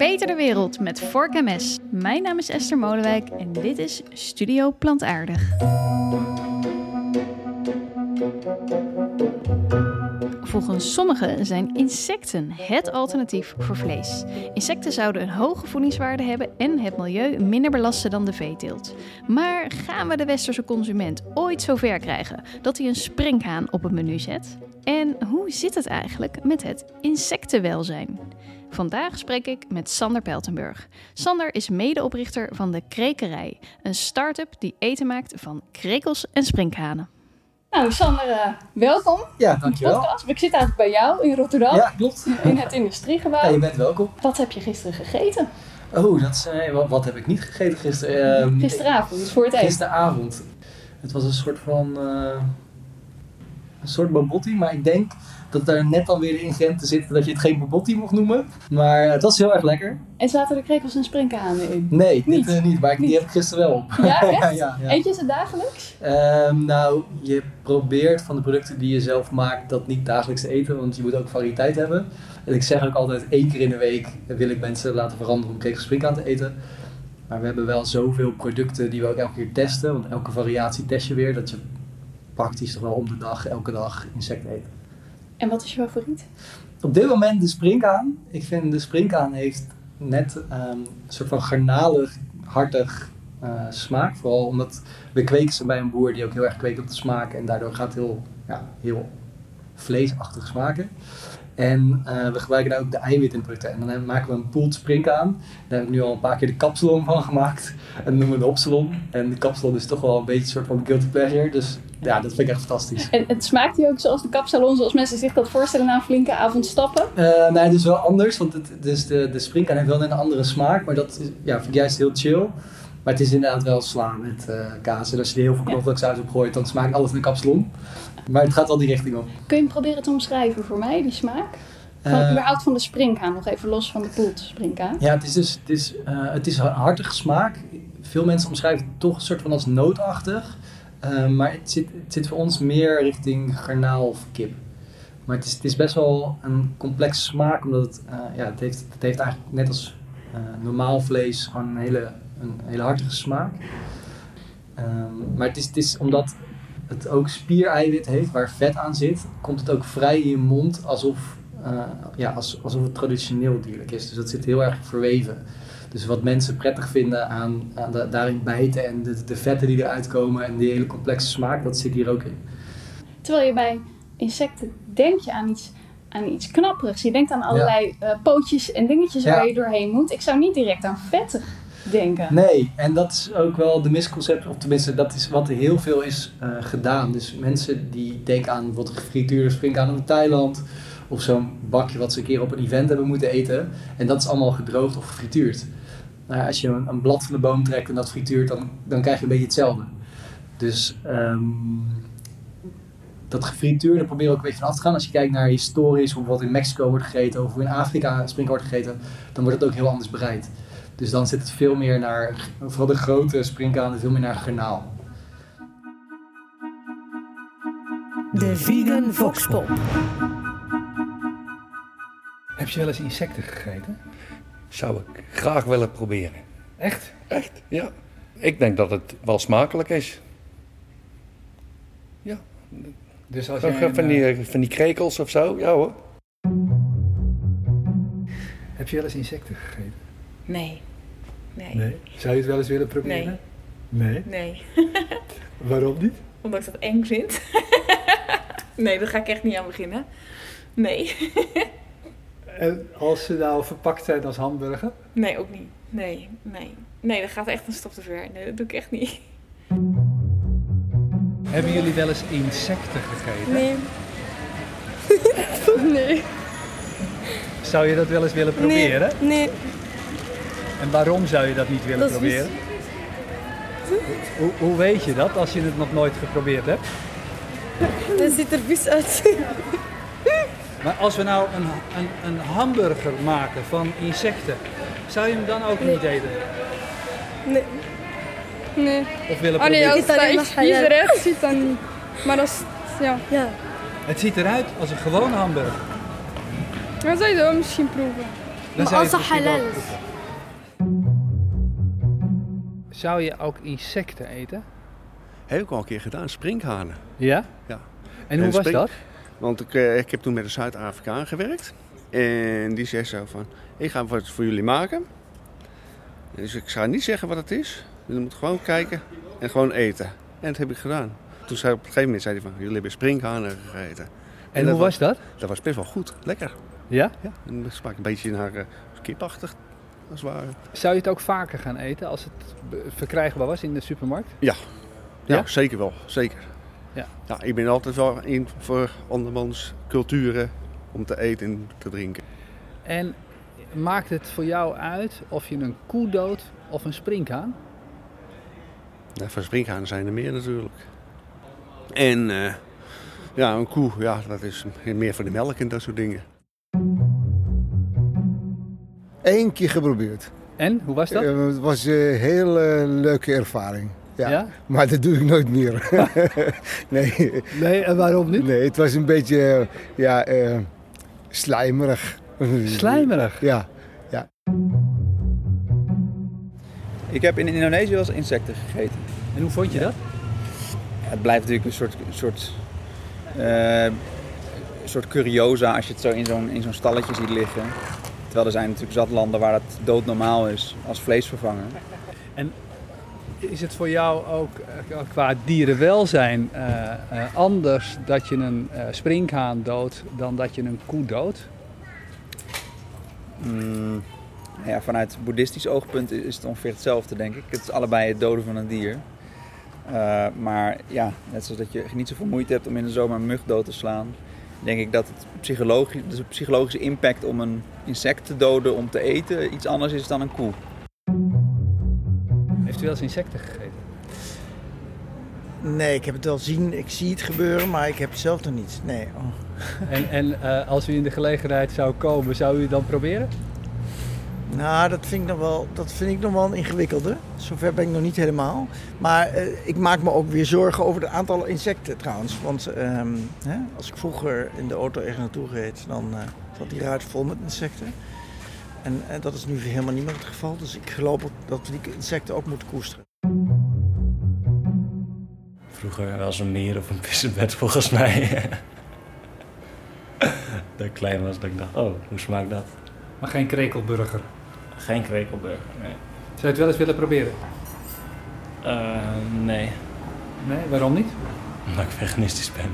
Verbeter de wereld met Vork Mes. Mijn naam is Esther Molenwijk en dit is Studio Plantaardig. Volgens sommigen zijn insecten het alternatief voor vlees. Insecten zouden een hoge voedingswaarde hebben en het milieu minder belasten dan de veeteelt. Maar gaan we de westerse consument ooit zover krijgen dat hij een springhaan op het menu zet? En hoe zit het eigenlijk met het insectenwelzijn? Vandaag spreek ik met Sander Peltenburg. Sander is medeoprichter van de Krekerij, een start-up die eten maakt van krekels en sprinkhanen. Nou, Sander, uh, welkom. Ja, dankjewel. Podcast. Ik zit eigenlijk bij jou in Rotterdam. Ja, klopt. In het industriegebouw. Ja, je bent welkom. Wat heb je gisteren gegeten? Oh, dat is, uh, wat, wat, heb ik niet gegeten gisteren? Uh, Gisteravond, dus voor het eten. Gisteravond. Het was een soort van... Uh, een soort babotti, maar ik denk dat daar net dan weer de ingrediënten zitten dat je het geen babotti mocht noemen. Maar het was heel erg lekker. En zaten er krekels en sprinkhanen in? Nee, niet. Dit, uh, niet maar niet. die heb ik gisteren wel op. Ja, echt? ja, ja, ja. Eet je ze dagelijks? Um, nou, je probeert van de producten die je zelf maakt dat niet dagelijks te eten, want je moet ook variëteit hebben. En ik zeg ook altijd één keer in de week wil ik mensen laten veranderen om krekels en sprinkhaan te eten. Maar we hebben wel zoveel producten die we ook elke keer testen, want elke variatie test je weer, dat je praktisch toch wel om de dag, elke dag insecten eet. En wat is je favoriet? Op dit moment de springhaan. Ik vind de springhaan heeft net um, een soort van garnalig, hartig uh, smaak. Vooral omdat we kweken ze bij een boer die ook heel erg kweekt op de smaak. En daardoor gaat het heel, ja, heel vleesachtig smaken. En uh, we gebruiken daar ook de eiwit in producten. En dan maken we een pooled springhaan. Daar heb ik nu al een paar keer de kapsalon van gemaakt. En dat noemen we de opsalon. En de kapsalon is toch wel een beetje een soort van guilty pleasure. Dus ja, dat vind ik echt fantastisch. En het smaakt hier ook zoals de kapsalon, zoals mensen zich dat voorstellen na een flinke avond stappen? Uh, nee, dus wel anders. Want het, dus de, de springhaan heeft wel een andere smaak. Maar dat is, ja, vind ik juist heel chill. Maar het is inderdaad wel sla met uh, kaas. En als je er heel veel knoflooksaus op gooit, dan smaakt alles naar kapsalon. Maar het gaat al die richting op. Kun je hem proberen te omschrijven voor mij, die smaak? Van, uh, überhaupt van de springhaan, nog even los van de poelt springhaan. Ja, het is dus het is, uh, het is hartige smaak. Veel mensen omschrijven het toch een soort van als nootachtig. Uh, maar het zit, het zit voor ons meer richting garnaal of kip. Maar het is, het is best wel een complexe smaak, omdat het, ja, het, heeft, het heeft eigenlijk net als normaal vlees gewoon een hele, een hele hartige smaak. Um, maar het is, het is omdat het ook spiereiwit heeft waar vet aan zit, komt het ook vrij in je mond alsof, uh, ja, alsof het traditioneel dierlijk is. Dus dat zit heel erg verweven. Dus wat mensen prettig vinden aan, aan de, daarin bijten en de, de vetten die eruit komen en die hele complexe smaak, dat zit hier ook in. Terwijl je bij insecten denk je aan iets, aan iets knapperigs. Je denkt aan allerlei ja. uh, pootjes en dingetjes ja. waar je doorheen moet. Ik zou niet direct aan vetten denken. Nee, en dat is ook wel de misconcept, of tenminste dat is wat er heel veel is uh, gedaan. Dus mensen die denken aan bijvoorbeeld gefrituurde springhaan in Thailand, of zo'n bakje wat ze een keer op een event hebben moeten eten. En dat is allemaal gedroogd of gefrituurd. Nou, als je een, een, blad van de boom trekt en dat frituurt, dan, dan krijg je een beetje hetzelfde. Dus um, dat proberen we ook een beetje van af te gaan. Als je kijkt naar historisch, hoe wat in Mexico wordt gegeten, of hoe in Afrika springhaan wordt gegeten, dan wordt het ook heel anders bereid. Dus dan zit het veel meer naar, vooral de grote sprinkhanen, veel meer naar garnaal. De Vegan Voxpop. Heb je wel eens insecten gegeten? Zou ik graag willen proberen. Echt? Echt, ja. Ik denk dat het wel smakelijk is. Ja. Dus als je van, die, van die krekels of zo, ja hoor. Heb je wel eens insecten gegeten? Nee. Nee. nee. Zou je het wel eens willen proberen? Nee. Nee? Nee. Waarom niet? Omdat ik dat eng vind. nee, daar ga ik echt niet aan beginnen. Nee. en als ze nou verpakt zijn als hamburger? Nee, ook niet. Nee, nee. Nee, dat gaat echt een stap te ver. Nee, dat doe ik echt niet. Hebben jullie wel eens insecten gegeten? Nee. nee. Zou je dat wel eens willen proberen? Nee. nee. En waarom zou je dat niet willen dat proberen? Hoe, hoe, weet je dat als je het nog nooit geprobeerd hebt? Dat ziet er vies uit. maar als we nou een, een, een, hamburger maken van insecten, zou je hem dan ook nee. niet eten? Nee. Nee. Of willen oh, nee, proberen? als het echt vies eruit ziet, dan niet. Maar dat is, ja. ja. Het ziet eruit als een gewone hamburger. Dan zou je dat misschien proeven. Dan je als het het halal is. Zou je ook insecten eten? Heb ik al een keer gedaan, sprinkhanen. Ja? Ja. En hoe En was dat? Want ik, eh, ik heb toen met een Zuid-Afrikaan gewerkt. En die zei zo van, ik ga wat voor jullie maken. Dus ik ga niet zeggen wat het is. Je moet gewoon kijken en gewoon eten. En dat heb ik gedaan. Toen zei op een gegeven moment zei hij van, jullie hebben sprinkhanen gegeten. En, hoe was dat? Dat was best wel goed, lekker. Ja? Ja, en dat smaakt een beetje naar eh, kipachtig, als het ware. Zou je het ook vaker gaan eten als het verkrijgbaar was in de supermarkt? Ja, Ja? zeker wel, zeker. Ja. ja, ik ben altijd wel in voor andermans culturen om te eten en te drinken. En maakt het voor jou uit of je een koe doodt of een sprinkhaan? Nou, van sprinkhanen zijn er meer natuurlijk. En eh, ja, een koe, ja, dat is meer voor de melk en dat soort dingen. Eén keer geprobeerd. En, hoe was dat? Eh, het was een hele leuke ervaring. Ja. Ja? Maar dat doe ik nooit meer. nee. Nee, en waarom niet? Nee, het was een beetje eh, ja, eh, slijmerig. Slijmerig? Ja. ja. Ik heb in Indonesië wel eens insecten gegeten. En hoe vond je dat? Het blijft natuurlijk een soort, een soort, eh, een soort curiosa als je het zo in zo'n, in zo'n stalletje ziet liggen. Terwijl er zijn natuurlijk zat landen waar dat doodnormaal is als vleesvervanger. En is het voor jou ook eh, qua dierenwelzijn eh, eh, anders dat je een sprinkhaan doodt dan dat je een koe doodt? Mm, nou ja, vanuit boeddhistisch oogpunt is het ongeveer hetzelfde, denk ik. Het is allebei het doden van een dier. Maar ja, net zoals dat je niet zoveel moeite hebt om in de zomer een mug dood te slaan, denk ik dat het psychologisch, dus de psychologische impact om een insect te doden om te eten iets anders is dan een koe. Heeft u wel eens insecten gegeten? Nee, ik heb het wel zien. Ik zie het gebeuren, maar ik heb het zelf nog niet. Nee. Oh. En, en eh, als u in de gelegenheid zou komen, zou u het dan proberen? Nou, dat vind ik nog wel, dat vind ik nog wel een ingewikkelde. Zover ben ik nog niet helemaal. Maar eh, ik maak me ook weer zorgen over het aantal insecten trouwens. Want ehm, hè, als ik vroeger in de auto ergens naartoe reed, dan eh, zat die ruit vol met insecten. En eh, dat is nu helemaal niet meer het geval. Dus ik geloof ook dat we die insecten ook moeten koesteren. Vroeger was een meer of een pissebed volgens mij. dat ik klein was, dat ik dacht, oh, hoe smaakt dat? Maar geen krekelburger. Geen krekelburger, nee. Zou je het wel eens willen proberen? Eh, nee, Nee, waarom niet? omdat ik veganistisch ben.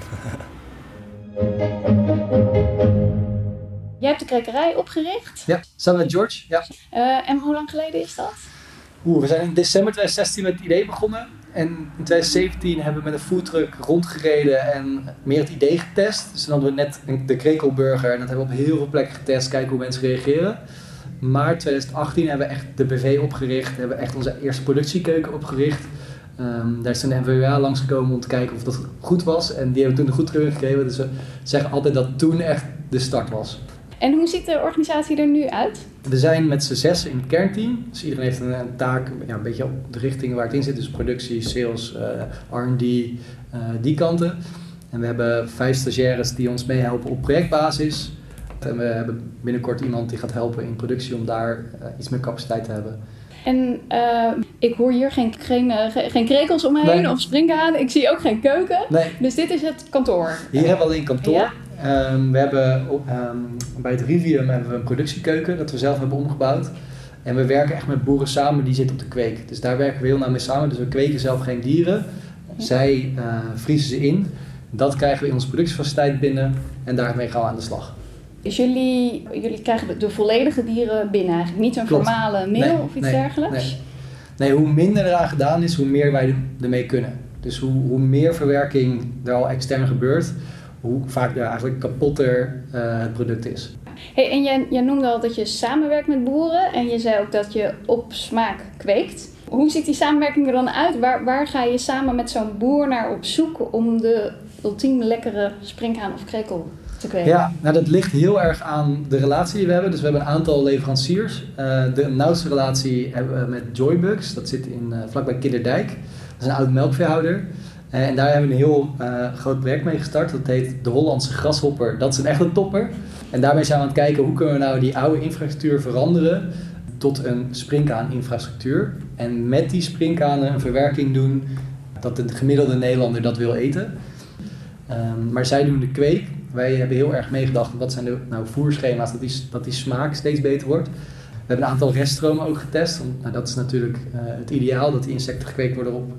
Jij hebt de krekerij opgericht. Ja, samen met George. Ja. Eh, en hoe lang geleden is dat? Oeh, we zijn in december 2016 met het idee begonnen. En in 2017 hebben we met een foodtruck rondgereden en meer het idee getest. Dus dan hadden we net de krekelburger en dat hebben we op heel veel plekken getest, kijken hoe mensen reageren. Maart 2018 hebben we echt de BV opgericht, hebben we echt onze eerste productiekeuken opgericht. Ehm, daar is toen de NVWA langsgekomen om te kijken of dat goed was. En die hebben toen de goedkeuring gegeven. Dus we zeggen altijd dat toen echt de start was. En hoe ziet de organisatie er nu uit? We zijn met z'n zes in het kernteam. Dus iedereen heeft een, een taak, ja, een beetje op de richting waar het in zit. Dus productie, sales, eh, R&D, eh, die kanten. En we hebben vijf stagiaires die ons meehelpen op projectbasis. En we hebben binnenkort iemand die gaat helpen in productie om daar eh, iets meer capaciteit te hebben. En eh, ik hoor hier geen, geen, eh, ge- geen krekels omheen Nee. of springhanen. Ik zie ook geen keuken. Nee. Dus dit is het kantoor. Hier hebben we alleen kantoor. Ja. Ehm, we hebben ehm, bij het Rivium hebben we een productiekeuken dat we zelf hebben omgebouwd. En we werken echt met boeren samen die zitten op de kweek. Dus daar werken we heel nauw mee samen. Dus we kweken zelf geen dieren. Zij vriezen ze in. Dat krijgen we in onze productiefaciliteit binnen. En daarmee gaan we aan de slag. Dus jullie, jullie krijgen de, volledige dieren binnen eigenlijk. Niet Klopt. formale mail Nee, of iets nee, dergelijks. Nee. nee, hoe minder eraan gedaan is, hoe meer wij ermee kunnen. Dus hoe, hoe meer verwerking er al extern gebeurt, hoe vaak er eigenlijk kapotter eh, het product is. Hey, en jij, jij noemde al dat je samenwerkt met boeren. En je zei ook dat je op smaak kweekt. Hoe ziet die samenwerking er dan uit? Waar, waar ga je samen met zo'n boer naar op zoek om de ultiem lekkere sprinkhaan of krekel Ja, nou dat ligt heel erg aan de relatie die we hebben. Dus we hebben een aantal leveranciers. Eh, de nauwste relatie hebben we met Joybugs. Dat zit in, eh, vlakbij Kinderdijk. Dat is een oud melkveehouder. Eh, en daar hebben we een heel groot project mee gestart. Dat heet de Hollandse grashopper. Dat is een echte topper. En daarmee zijn we aan het kijken hoe kunnen we nou die oude infrastructuur veranderen tot een springkaan-infrastructuur. En met die springkanen een verwerking doen dat de gemiddelde Nederlander dat wil eten. Ehm, maar zij doen de kweek. Wij hebben heel erg meegedacht wat zijn de nou, voerschema's, dat die, dat die smaak steeds beter wordt. We hebben een aantal reststromen ook getest. Want, nou, dat is natuurlijk eh, het ideaal, dat die insecten gekweekt worden op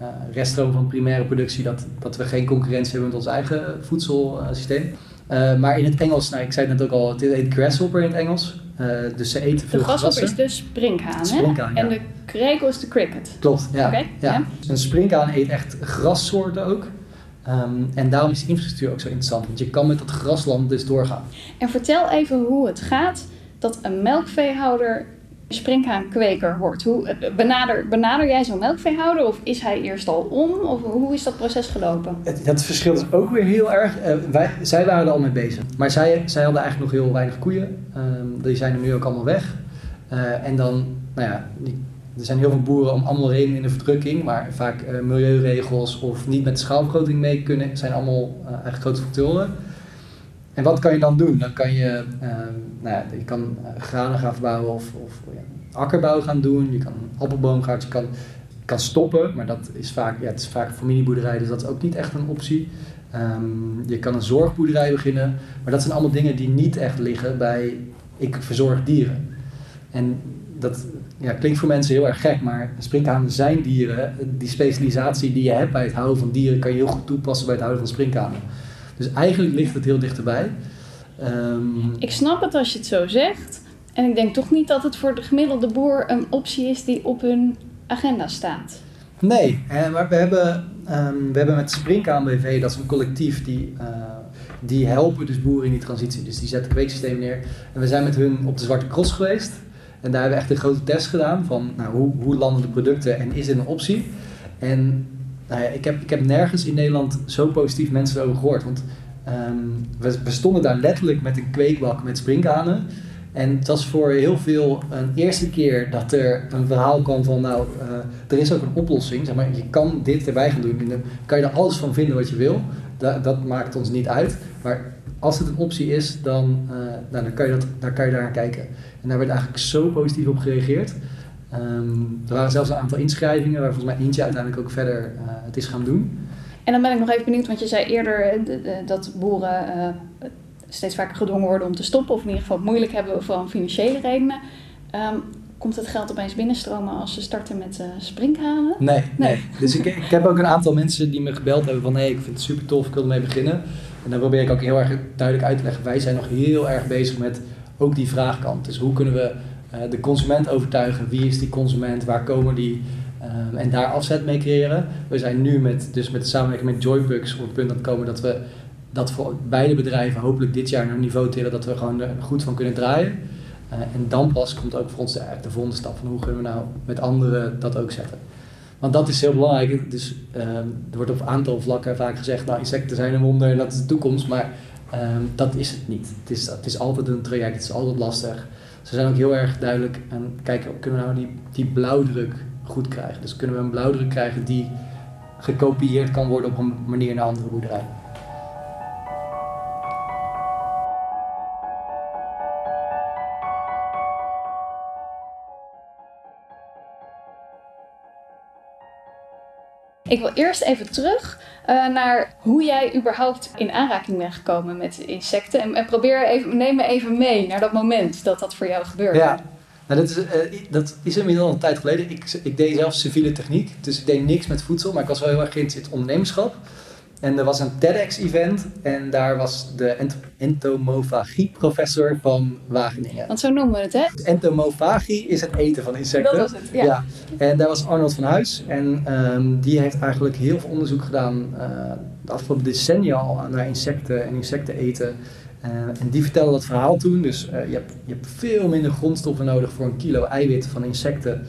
uh, reststroom van primaire productie. Dat, dat we geen concurrentie hebben met ons eigen voedselsysteem. Uh, maar in het Engels, nou, ik zei het net ook al, het heet grasshopper in het Engels. Uh, dus ze eten veel De grasshopper is de springhaan, Springhaan, hè? ja. En de krekel is de cricket. Klopt, ja. Ja. ja. Een springhaan eet echt grassoorten ook. Ehm, en daarom is de infrastructuur ook zo interessant. Want je kan met dat grasland dus doorgaan. En vertel even hoe het gaat dat een melkveehouder springhaankweker wordt. Hoe, eh, benader, benader jij zo'n melkveehouder of is hij eerst al om? Of hoe is dat proces gelopen? Het, dat verschilt dus ook weer heel erg. Eh, wij, zij waren er al mee bezig. Maar zij, zij hadden eigenlijk nog heel weinig koeien. Ehm, die zijn er nu ook allemaal weg. Eh, en dan, nou ja, die, er zijn heel veel boeren om allemaal redenen in de verdrukking. Maar vaak eh, milieuregels of niet met schaalvergroting mee kunnen, zijn allemaal eh, eigenlijk grote factoren. En wat kan je dan doen? Dan kan je, ehm, nou ja, je kan eh, granen gaan verbouwen of, of ja, akkerbouw gaan doen. Je kan appelboomgaard, je kan, kan stoppen. Maar dat is vaak, ja, het is vaak familieboerderij, dus dat is ook niet echt een optie. Ehm, je kan een zorgboerderij beginnen. Maar dat zijn allemaal dingen die niet echt liggen bij ik verzorg dieren. En dat ja, klinkt voor mensen heel erg gek, maar sprinkhanen zijn dieren. Die specialisatie die je hebt bij het houden van dieren kan je heel goed toepassen bij het houden van sprinkhanen. Dus eigenlijk ligt het heel dichterbij. Ehm, Ik snap het als je het zo zegt. En ik denk toch niet dat het voor de gemiddelde boer een optie is die op hun agenda staat. Nee, maar we hebben, ehm, we hebben met Springkaan BV, dat is een collectief die, eh, die helpen dus boeren in die transitie. Dus die zetten kweeksysteem neer. En we zijn met hun op de Zwarte Cross geweest. En daar hebben we echt een grote test gedaan van nou, hoe, hoe landen de producten en is dit een optie? En nou ja, ik, heb, ik heb nergens in Nederland zo positief mensen over gehoord. Want ehm, we, we stonden daar letterlijk met een kweekbak met springhanen. En het was voor heel veel een eerste keer dat er een verhaal kwam van, nou, eh, er is ook een oplossing. Zeg maar, je kan dit erbij gaan doen. En dan kan je er alles van vinden wat je wil. Da- dat maakt ons niet uit. Maar als het een optie is, dan, eh, nou, dan, kan, je dat, dan kan je daar naar kijken. En daar werd eigenlijk zo positief op gereageerd. Ehm, er waren zelfs een aantal inschrijvingen, waar volgens mij eentje uiteindelijk ook verder eh, het is gaan doen. En dan ben ik nog even benieuwd, want je zei eerder de- de- dat boeren steeds vaker gedwongen worden om te stoppen, of in ieder geval het moeilijk hebben van financiële redenen. Ehm, komt het geld opeens binnenstromen als ze starten met sprinkhanen? Nee, nee. Nee. Dus ik, ik heb ook een aantal mensen die me gebeld hebben van... hé, ik vind het super tof, ik wil ermee beginnen. En dan probeer ik ook heel erg duidelijk uit te leggen. Wij zijn nog heel erg bezig met ook die vraagkant. Dus hoe kunnen we eh, de consument overtuigen? Wie is die consument? Waar komen die? Ehm, en daar afzet mee creëren. We zijn nu met, dus met de samenwerking met Joybugs op het punt aan het komen... dat we dat voor beide bedrijven hopelijk dit jaar naar een niveau tillen... dat we gewoon er goed van kunnen draaien. Eh, en dan pas komt ook voor ons de, de volgende stap van hoe kunnen we nou met anderen dat ook zetten. Want dat is heel belangrijk. Dus, er wordt op een aantal vlakken vaak gezegd, nou insecten zijn een wonder en dat is de toekomst. Maar ehm, dat is het niet. Het is, het is altijd een traject, het is altijd lastig. Ze zijn ook heel erg duidelijk aan kijken, kunnen we nou die, die blauwdruk goed krijgen? Dus kunnen we een blauwdruk krijgen die gekopieerd kan worden op een manier naar andere boerderijen? Ik wil eerst even terug eh, naar hoe jij überhaupt in aanraking bent gekomen met insecten. En, probeer even, neem me even mee naar dat moment dat dat voor jou gebeurde. Ja, nou, dat, is, i- dat is een tijd geleden. Ik, ik deed zelf civiele techniek, dus ik deed niks met voedsel, maar ik was wel heel erg geïnteresseerd in ondernemerschap. En er was een TEDx-event en daar was de ent- entomofagie-professor van Wageningen. Want zo noemen we het, hè? Entomofagie is het eten van insecten. Dat was het, ja. En daar was Arnold van Huis. En ehm, die heeft eigenlijk heel veel onderzoek gedaan eh, de afgelopen decennia al naar insecten en insecten eten. Eh, en die vertelde dat verhaal toen. Dus eh, je, hebt, je hebt veel minder grondstoffen nodig voor een kilo eiwit van insecten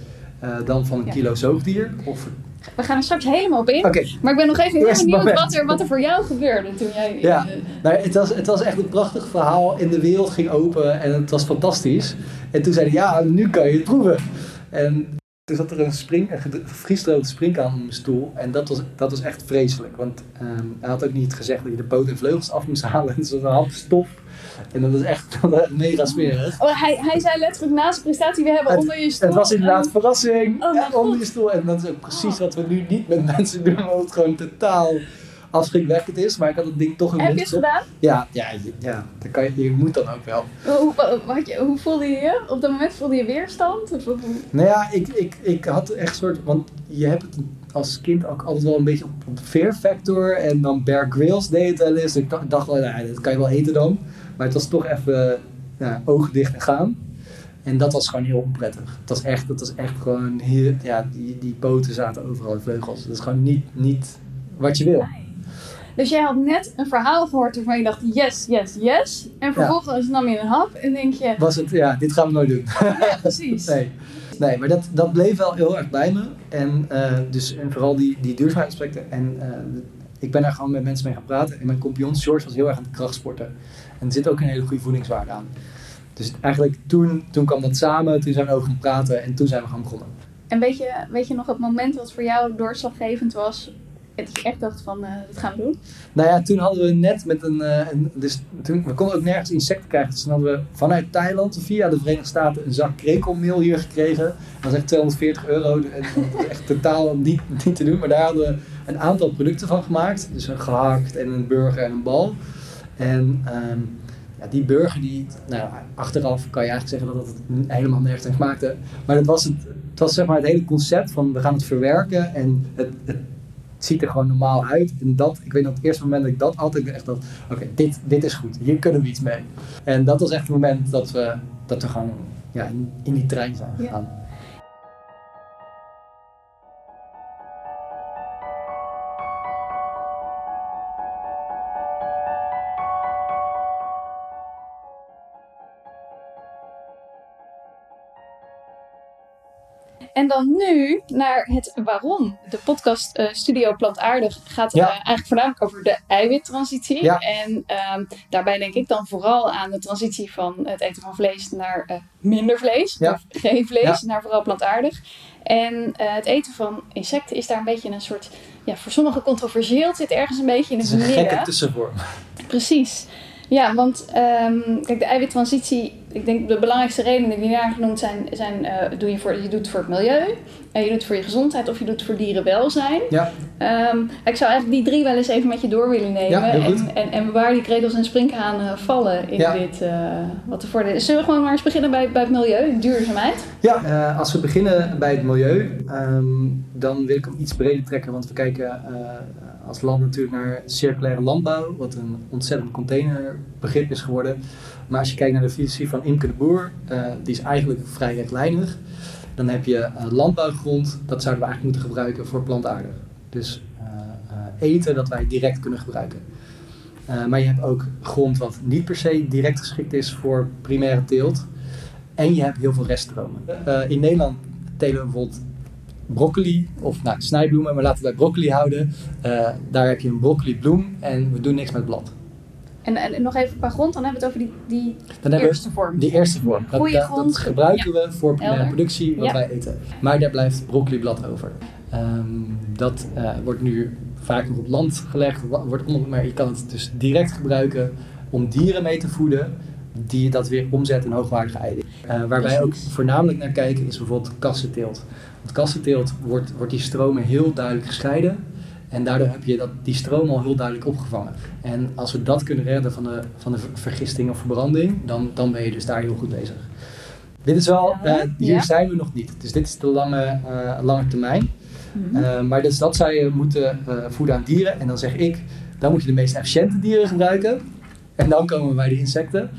dan van een Ja. kilo zoogdier. Of, We gaan er straks helemaal op in. Maar ik ben nog even heel Eerst benieuwd wat er, wat er voor jou gebeurde toen jij... ja, eh, nou, het, was, het was echt een prachtig verhaal. En de wereld ging open en het was fantastisch. En toen zeiden ja, nu kan je het proeven. En Toen zat er een, spring, een springkaan op mijn stoel. En dat was, dat was echt vreselijk. Want ehm, hij had ook niet gezegd dat je de poot en vleugels af moest halen. Het was een hap stof. En dat was echt mega smerig. Oh, hij, hij zei letterlijk na zijn presentatie, we hebben Het- onder je stoel... Het was inderdaad een- verrassing. Oh, Ja, onder God. je stoel. En dat is ook precies wat we nu niet met mensen doen. Omdat het gewoon totaal afschrikwekkend is. Maar ik had het ding toch in Heb je het gedaan? Ja, ja, ja dat kan je, je moet dan ook wel. Hoe, wat je, hoe voelde je je? Op dat moment voelde je weerstand? Of, Nou ja, ik, ik, ik had echt soort... Want je hebt het als kind ook altijd wel een beetje op, op Fear Factor. En dan Bear Grylls deed het wel eens. Ik dacht- dacht wel, nou, dat kan je wel eten dan. Maar het was toch even ja, ogen dicht en gaan. En dat was gewoon heel onprettig. Het was echt, het was echt gewoon heel... Ja, die, die poten zaten overal in vleugels. Dat is gewoon niet, niet wat je wil. Dus jij had net een verhaal gehoord waarvan je dacht yes, yes, yes. En vervolgens nam je een hap en denk je... Was het, ja, dit gaan we nooit doen. Ja, precies. Nee, nee maar dat, dat bleef wel heel erg bij me. En, eh, dus, en vooral die, die duurzaamheidsaspecten. En eh, ik ben daar gewoon met mensen mee gaan praten. En mijn compagnon George was heel erg aan het krachtsporten. En er zit ook een hele goede voedingswaarde aan. Dus eigenlijk toen, toen kwam dat samen. Toen zijn we over gaan praten. En toen zijn we gaan begonnen. En weet je, weet je nog het moment wat voor jou doorslaggevend was? Dat je echt dacht van, eh dat gaan we doen? Nou ja, toen hadden we net met een. eh, een dus toen, we konden ook nergens insecten krijgen. Dus toen hadden we vanuit Thailand via de Verenigde Staten een zak krekelmeel hier gekregen. Dat was echt 240 euro. En echt totaal niet, niet te doen. Maar daar hadden we een aantal producten van gemaakt. Dus een gehakt en een burger en een bal. En ehm, ja, die burger, die, nou, achteraf kan je eigenlijk zeggen dat het helemaal nergens naar smaakte. Maar dat was het, het was zeg maar het hele concept van we gaan het verwerken en het het ziet er gewoon normaal uit. En dat, ik weet nog het eerste moment dat ik dat altijd echt dacht, oké, dit, dit is goed, hier kunnen we iets mee. En dat was echt het moment dat we, dat we gewoon ja, in, in die trein zijn Ja. En dan nu naar het waarom. De podcast eh, Studio Plantaardig gaat Ja. eh, eigenlijk voornamelijk over de eiwittransitie. Ja. En ehm, daarbij denk ik dan vooral aan de transitie van het eten van vlees naar eh, minder vlees. Ja. Of geen vlees, naar vooral plantaardig. En het eten van insecten is daar een beetje een soort, ja, voor sommigen controversieel. Het zit ergens een beetje in Het het, is een midden. gekke tussenvorm. Precies. Ja, want ehm, kijk, de eiwittransitie, ik denk de belangrijkste redenen die daar genoemd zijn, zijn eh, doe je, voor, je doet het voor het milieu, en je doet het voor je gezondheid of je doet het voor dierenwelzijn. Ja, Ehm, ik zou eigenlijk die drie wel eens even met je door willen nemen. Ja, en, en, en waar die krekels en springhanen vallen in Ja. dit, eh, wat de voordelen is. Zullen we gewoon maar eens beginnen bij, bij het milieu, duurzaamheid? ja eh, als we beginnen bij het milieu, ehm, dan wil ik hem iets breder trekken. Want we kijken eh, als land natuurlijk naar circulaire landbouw, wat een ontzettend containerbegrip is geworden. Maar als je kijkt naar de filosofie van Imke de Boer, eh, die is eigenlijk vrij rechtlijnig. Dan heb je eh, landbouwgrond, dat zouden we eigenlijk moeten gebruiken voor plantaardig. Dus eh, eten dat wij direct kunnen gebruiken. Maar je hebt ook grond wat niet per se direct geschikt is voor primaire teelt. En je hebt heel veel reststromen. In Nederland telen we bijvoorbeeld broccoli of nou, snijbloemen, maar laten we bij broccoli houden. Daar heb je een broccolibloem en we doen niks met blad. En, en nog even qua grond, dan hebben we het over die, die Dan eerste vorm. die eerste vorm. Dat, Goeie dat- grond. dat gebruiken we voor Helder. productie, wat Ja. wij eten. Maar daar blijft broccoliblad over. Ehm, dat eh, wordt nu vaak nog op land gelegd, wordt onder, maar je kan het dus direct gebruiken om dieren mee te voeden, die dat weer omzetten in hoogwaardige eiwitten. Eh, waar wij ook voornamelijk naar kijken is bijvoorbeeld kassenteelt. Want kassenteelt wordt, wordt die stromen heel duidelijk gescheiden. En daardoor heb je dat, die stroom al heel duidelijk opgevangen. En als we dat kunnen redden van de, van de ver- vergisting of verbranding, dan, dan ben je dus daar heel goed bezig. Dit is wel, eh, hier Ja. zijn we nog niet. Dus dit is de lange, eh, lange termijn. Mhm. Eh, maar dus dat zou je moeten voeden aan dieren. En dan zeg ik, dan moet je de meest efficiënte dieren gebruiken. En dan komen we bij de insecten.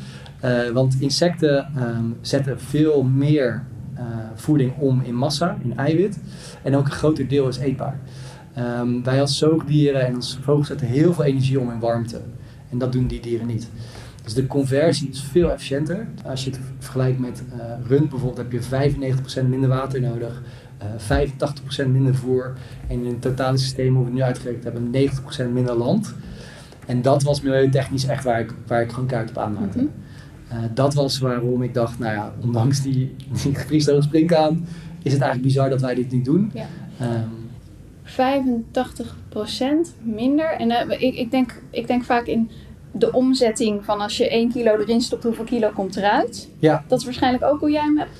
Want insecten ehm, zetten veel meer voeding om in massa, in eiwit. En ook een groter deel is eetbaar. Ehm, wij als zoogdieren en als vogels zetten heel veel energie om in warmte. En dat doen die dieren niet. Dus de conversie is veel efficiënter. Als je het vergelijkt met eh, rund bijvoorbeeld, heb je 95% minder water nodig. eh 85% minder voer. En in het totale systeem, hoe we het nu uitgerekend hebben, 90% minder land. En dat was milieutechnisch echt waar ik, waar ik gewoon kaart op aanmaakte. Eh, dat was waarom ik dacht, nou ja, ondanks die, die gevriesdroogde springkaan, is het eigenlijk bizar dat wij dit niet doen. Ja. Ehm, 85% minder. En eh, ik, ik, denk, ik denk vaak in de omzetting van als je 1 kilo erin stopt, hoeveel kilo komt eruit. ja, Dat is waarschijnlijk ook hoe jij hem hebt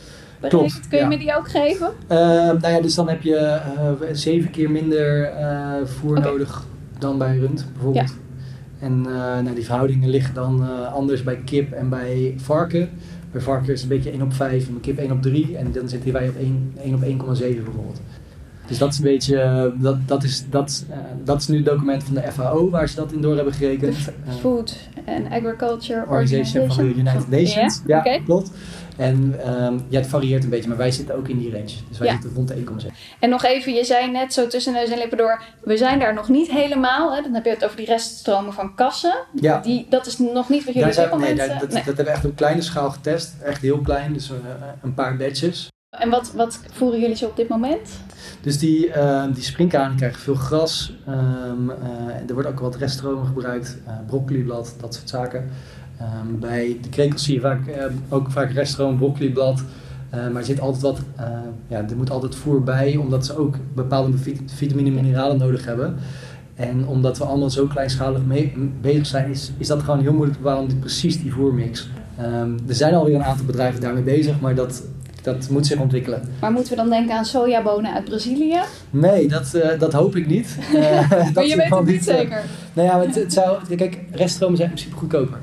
berekend. Klopt, Kun je ja. me die ook geven? Ehm, nou ja, dus dan heb je eh, zeven keer minder eh, voer nodig dan bij rund bijvoorbeeld. En eh, nou, die verhoudingen liggen dan anders bij kip en bij varken. Bij varken is het een beetje 1 op 5 en bij kip 1 op 3. En dan zitten wij op 1, 1 op 1,7 bijvoorbeeld. Dus dat is een beetje, eh, dat, dat, is, dat, eh, dat is nu het document van de FAO waar ze dat in door hebben gerekend. Eh, Food and Agriculture Organization van de United Nations. Ja, klopt. En ehm, ja, het varieert een beetje, maar wij zitten ook in die range. Dus wij Ja. zitten rond de 1,7. En nog even, je zei net zo tussen neus en lippen door, we zijn daar nog niet helemaal. Hè? Dan heb je het over die reststromen van kassen. Ja. Die, dat is nog niet wat jullie op dit nee, daar- dat, nee. dat hebben we echt op kleine schaal getest. Echt heel klein, dus eh, een paar batches. En wat, wat voeren jullie zo op dit moment? Dus die, ehm, die springkanen krijgen veel gras. eh, er wordt ook wat reststromen gebruikt. eh broccoliblad, dat soort zaken. Ehm, bij de krekels zie je vaak, ook vaak reststroom, broccoliblad. Eh, maar er zit altijd wat, ja, er moet altijd voer bij, omdat ze ook bepaalde vit- vitamine en mineralen nodig hebben. En omdat we allemaal zo kleinschalig bezig zijn, is, is dat gewoon heel moeilijk te bepalen precies die voermix. Er zijn alweer een aantal bedrijven daarmee bezig, maar dat, dat moet zich ontwikkelen. Maar moeten we dan denken aan sojabonen uit Brazilië? Nee, dat, eh, dat hoop ik niet. Eh, maar dat je weet het niet eh, zeker. nou ja, het, het zou, kijk, reststromen zijn in principe goedkoper.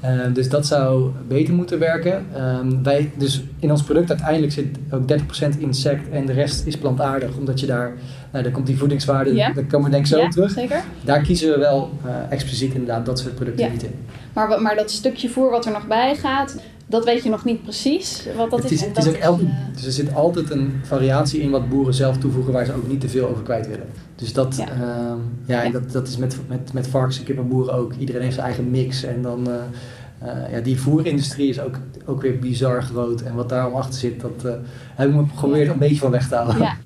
Eh, dus dat zou beter moeten werken. Ehm, wij, dus in ons product uiteindelijk zit ook 30% insect en de rest is plantaardig. Omdat je daar, nou, daar komt die voedingswaarde, Ja. daar komen we denk ik zo Ja, terug. zeker. Daar kiezen we wel eh, expliciet inderdaad dat soort producten Ja. niet in. Maar, maar dat stukje voer wat er nog bij gaat, dat weet je nog niet precies. Wat dat het is, het is dat ook elke, eh, dus er zit altijd een variatie in wat boeren zelf toevoegen waar ze ook niet te veel over kwijt willen. Dus dat, Ja. ja. ja, en dat, dat is met, met, met varkens en kippenboeren ook. Iedereen heeft zijn eigen mix. En dan, eh, eh, ja, die voerindustrie is ook, ook weer bizar groot. En wat daar allemaal achter zit, dat eh, heb ik me geprobeerd een beetje van weg te houden. Ja.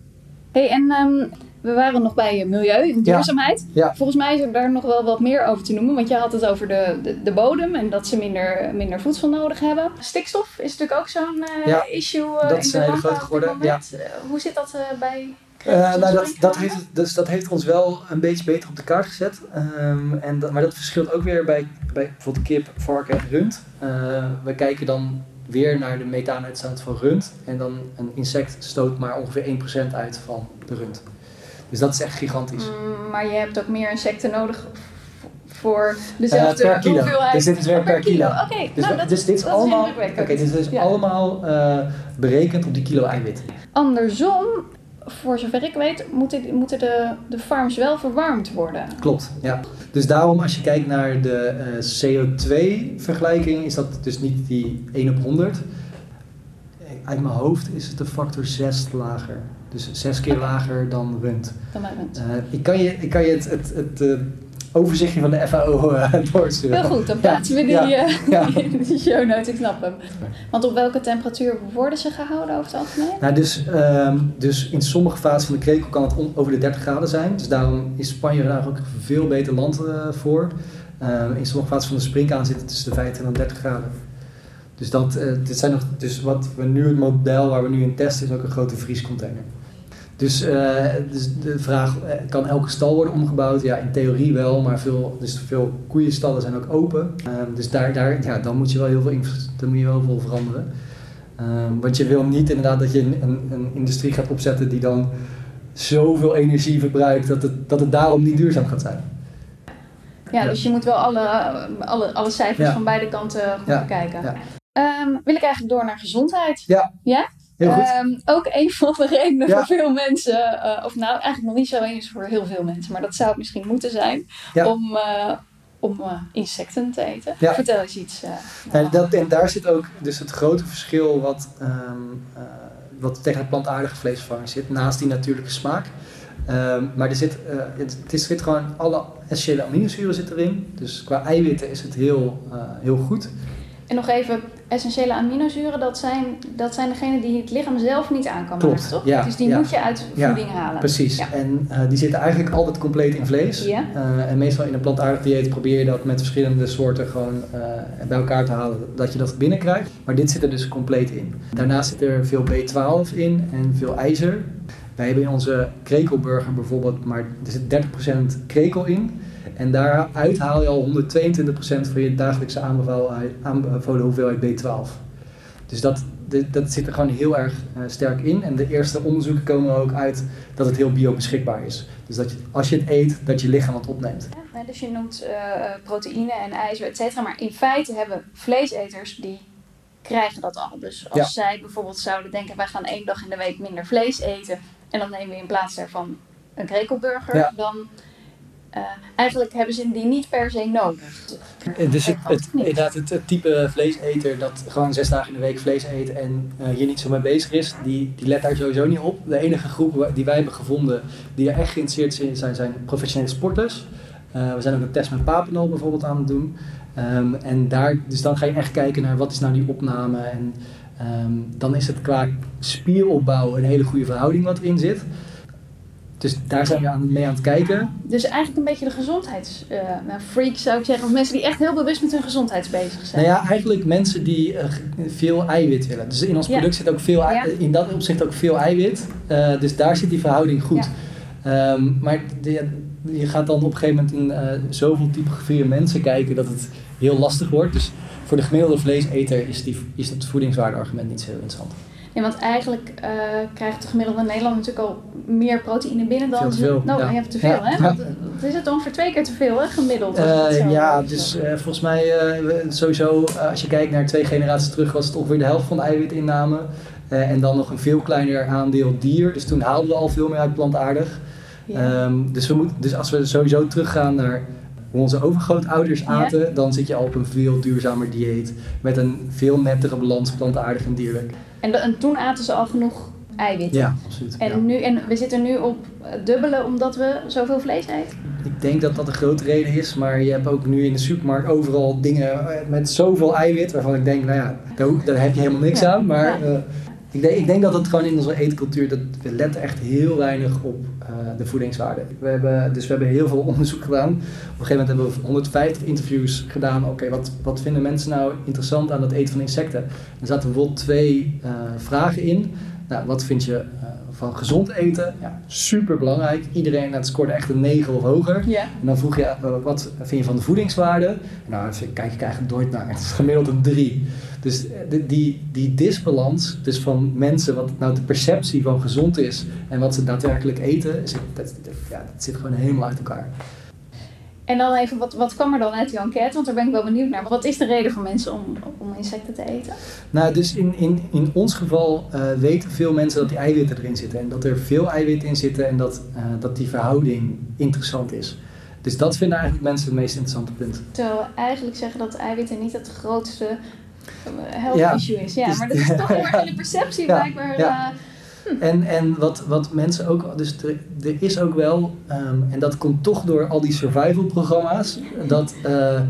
Hey, en ehm, we waren nog bij milieu en duurzaamheid. Ja. Volgens mij is er daar nog wel wat meer over te noemen. Want je had het over de, de, de bodem en dat ze minder, minder voedsel nodig hebben. Stikstof is natuurlijk ook zo'n issue dat in is een hele grote geworden, hoe zit dat bij... Eh, nou, dat, dat, heeft, dus dat heeft ons wel een beetje beter op de kaart gezet. Ehm, en dat, maar dat verschilt ook weer bij, bij bijvoorbeeld kip, varken en rund. Eh, we kijken dan weer naar de methaanuitstoot van rund. En dan een insect stoot maar ongeveer 1% uit van de rund. Dus dat is echt gigantisch. Mm, maar je hebt ook meer insecten nodig voor Eh, dezelfde per kilo. hoeveelheid. Dus dit is weer Oh, per kilo. Oké, Dus, nou, dat, dus dit is dat allemaal, is oké, dit is Ja. allemaal eh, berekend op die kilo eiwit. Andersom, voor zover ik weet, moeten, moeten de, de farms wel verwarmd worden. Klopt, ja. Dus daarom als je kijkt naar de eh, CO2-vergelijking, is dat dus niet die 1 op 100. Uit mijn hoofd is het een factor 6 lager. Dus 6 keer lager dan rund. Dan rund. Eh, ik, kan je, ik kan je het, het, het eh, overzichtje van de FAO eh, doorsturen. Heel goed, dan plaatsen we die ja, eh, ja. in de show notes, ik snap hem. Want op welke temperatuur worden ze gehouden over het algemeen? Nou, dus, ehm, dus in sommige fasen van de krekel kan het over de 30 graden zijn. Dus daarom is Spanje daar ook een veel beter land eh, voor. Ehm, in sommige fasen van de springkaan zit het tussen de 25 en 30 graden. Dus, dat, dit zijn nog, dus wat we nu, het model waar we nu in testen, is ook een grote vriescontainer. Dus, eh, dus de vraag, eh, kan elke stal worden omgebouwd? Ja, in theorie wel, maar veel, dus veel koeienstallen zijn ook open. Ehm, dus daar, daar, ja, dan moet je wel heel veel, dan moet je wel veel veranderen. Ehm, want je wil niet inderdaad dat je een, een, een industrie gaat opzetten die dan zoveel energie verbruikt dat het, dat het daarom niet duurzaam gaat zijn. Ja, dus je moet wel alle, alle, alle cijfers Ja. van beide kanten goed Ja, bekijken. ja. Ehm, wil ik eigenlijk door naar gezondheid? Ja. Ja? Heel goed. Ehm, ook een van de redenen Ja. voor veel mensen, eh, of nou eigenlijk nog niet zo eens voor heel veel mensen, maar dat zou het misschien moeten zijn, Ja. om, eh, om eh, insecten te eten. Ja. Vertel eens iets. En, dat, en daar zit ook dus het grote verschil wat, ehm, eh, wat tegen het plantaardige vleesvervanging zit, naast die natuurlijke smaak. Ehm, maar er zit, het, het is, zit gewoon alle essentiële aminozuren zit erin. Dus qua eiwitten is het heel, heel goed. En nog even, essentiële aminozuren, dat zijn, dat zijn degenen die het lichaam zelf niet aan kan Klopt, maken, toch? ja, dus die ja. moet je uit Ja, voeding halen. Precies. Ja. En eh, die zitten eigenlijk altijd compleet in vlees. Ja. Eh, en meestal in een plantaardig dieet probeer je dat met verschillende soorten gewoon eh, bij elkaar te halen, dat je dat binnenkrijgt. Maar dit zit er dus compleet in. Daarnaast zit er veel B12 in en veel ijzer. Wij hebben in onze krekelburger bijvoorbeeld, maar er zit 30% krekel in. En daaruit haal je al 122% van je dagelijkse aanbevolen, hoeveelheid B12. Dus dat, dat zit er gewoon heel erg eh, sterk in. En de eerste onderzoeken komen er ook uit dat het heel biobeschikbaar is. Dus dat je, als je het eet, dat je lichaam het opneemt. Ja, dus je noemt eh, proteïne en ijzer, et cetera. Maar in feite hebben vleeseters die krijgen dat al. Dus als Ja. zij bijvoorbeeld zouden denken, wij gaan één dag in de week minder vlees eten. En dan nemen we in plaats daarvan een krekelburger. Ja. Dan eh, eigenlijk hebben ze die niet per se nodig. Eh, Dus het, het, inderdaad, het, het type vleeseter dat gewoon zes dagen in de week vlees eet en eh, hier niet zo mee bezig is, die, die let daar sowieso niet op. De enige groep die wij hebben gevonden die er echt geïnteresseerd in zijn, zijn professionele sporters. We zijn ook een test met Papendal bijvoorbeeld aan het doen. Ehm, en daar, dus dan ga je echt kijken naar wat is nou die opname. En ehm, dan is het qua spieropbouw een hele goede verhouding wat erin zit. Dus daar zijn we aan, mee aan het kijken. Dus eigenlijk een beetje de gezondheidsfreaks zou ik zeggen. Of mensen die echt heel bewust met hun gezondheid bezig zijn. Nou ja, eigenlijk mensen die eh, veel eiwit willen. Dus in ons Ja. product zit ook veel, Ja. in dat opzicht ook veel eiwit. Eh, dus daar zit die verhouding goed. Ehm, maar de- je gaat dan op een gegeven moment in eh, zoveel typografieën mensen kijken dat het heel lastig wordt. Dus voor de gemiddelde vleeseter is, die, is dat voedingswaardeargument niet zo heel interessant. Nee, want eigenlijk eh, krijgt de gemiddelde Nederlander natuurlijk al meer proteïne binnen dan Veel te ze- veel, Nou, ja. je hebt te veel, Ja. hè? Want, eh, is het ongeveer twee keer te veel, hè, gemiddeld. Eh, ja, dus volgens mij sowieso als je kijkt naar twee generaties terug was het ongeveer de helft van de eiwitinname. En dan nog een veel kleiner aandeel dier. Dus toen haalden we al veel meer uit plantaardig. Ja. Ehm, dus, we moet, dus als we sowieso teruggaan naar hoe onze overgrootouders Ja. aten, dan zit je al op een veel duurzamer dieet. Met een veel nettere balans plantaardig en dierlijk. En, en toen aten ze al genoeg eiwitten. Ja, absoluut. En, ja. nu, en we zitten nu op eh, dubbele omdat we zoveel vlees eten. Ik denk dat dat een grote reden is, maar je hebt ook nu in de supermarkt overal dingen eh, met zoveel eiwit waarvan ik denk, nou ja, daar, heb je helemaal niks Ja. aan. Maar Ja. Ik, denk, ik denk dat het gewoon in onze eetcultuur, dat we letten echt heel weinig op eh, de voedingswaarde. We hebben, dus we hebben heel veel onderzoek gedaan. Op een gegeven moment hebben we 150 interviews gedaan. Oké, wat, wat vinden mensen nou interessant aan het eten van insecten? Er zaten bijvoorbeeld twee eh, vragen in. Nou, wat vind je eh, van gezond eten? Ja, super belangrijk. Iedereen dat scoorde echt een 9 of hoger. Ja. En dan vroeg je, eh, wat vind je van de voedingswaarde? Nou, daar kijk ik eigenlijk nooit naar. Het is gemiddeld een 3. Dus eh, die, die, die disbalans dus van mensen, wat nou de perceptie van gezond is en wat ze daadwerkelijk eten, zit, dat, dat- ja, dat zit gewoon helemaal uit elkaar. En dan even, wat, wat kwam er dan uit die enquête? Want daar ben ik wel benieuwd naar. Wat is de reden voor mensen om, om insecten te eten? Nou, dus in, in, in ons geval eh, weten veel mensen dat die eiwitten erin zitten. En dat er veel eiwitten in zitten en dat, eh, dat die verhouding interessant is. Dus dat vinden eigenlijk mensen het meest interessante punt. Terwijl we eigenlijk zeggen dat eiwitten niet het grootste eh, health Ja. issue is. Ja, Dus- maar dat is toch heel erg in de perceptie Ja, blijkbaar. ja. En, en wat, wat mensen ook, dus er, is ook wel, ehm, en dat komt toch door al die survival programma's, dat eh, eh,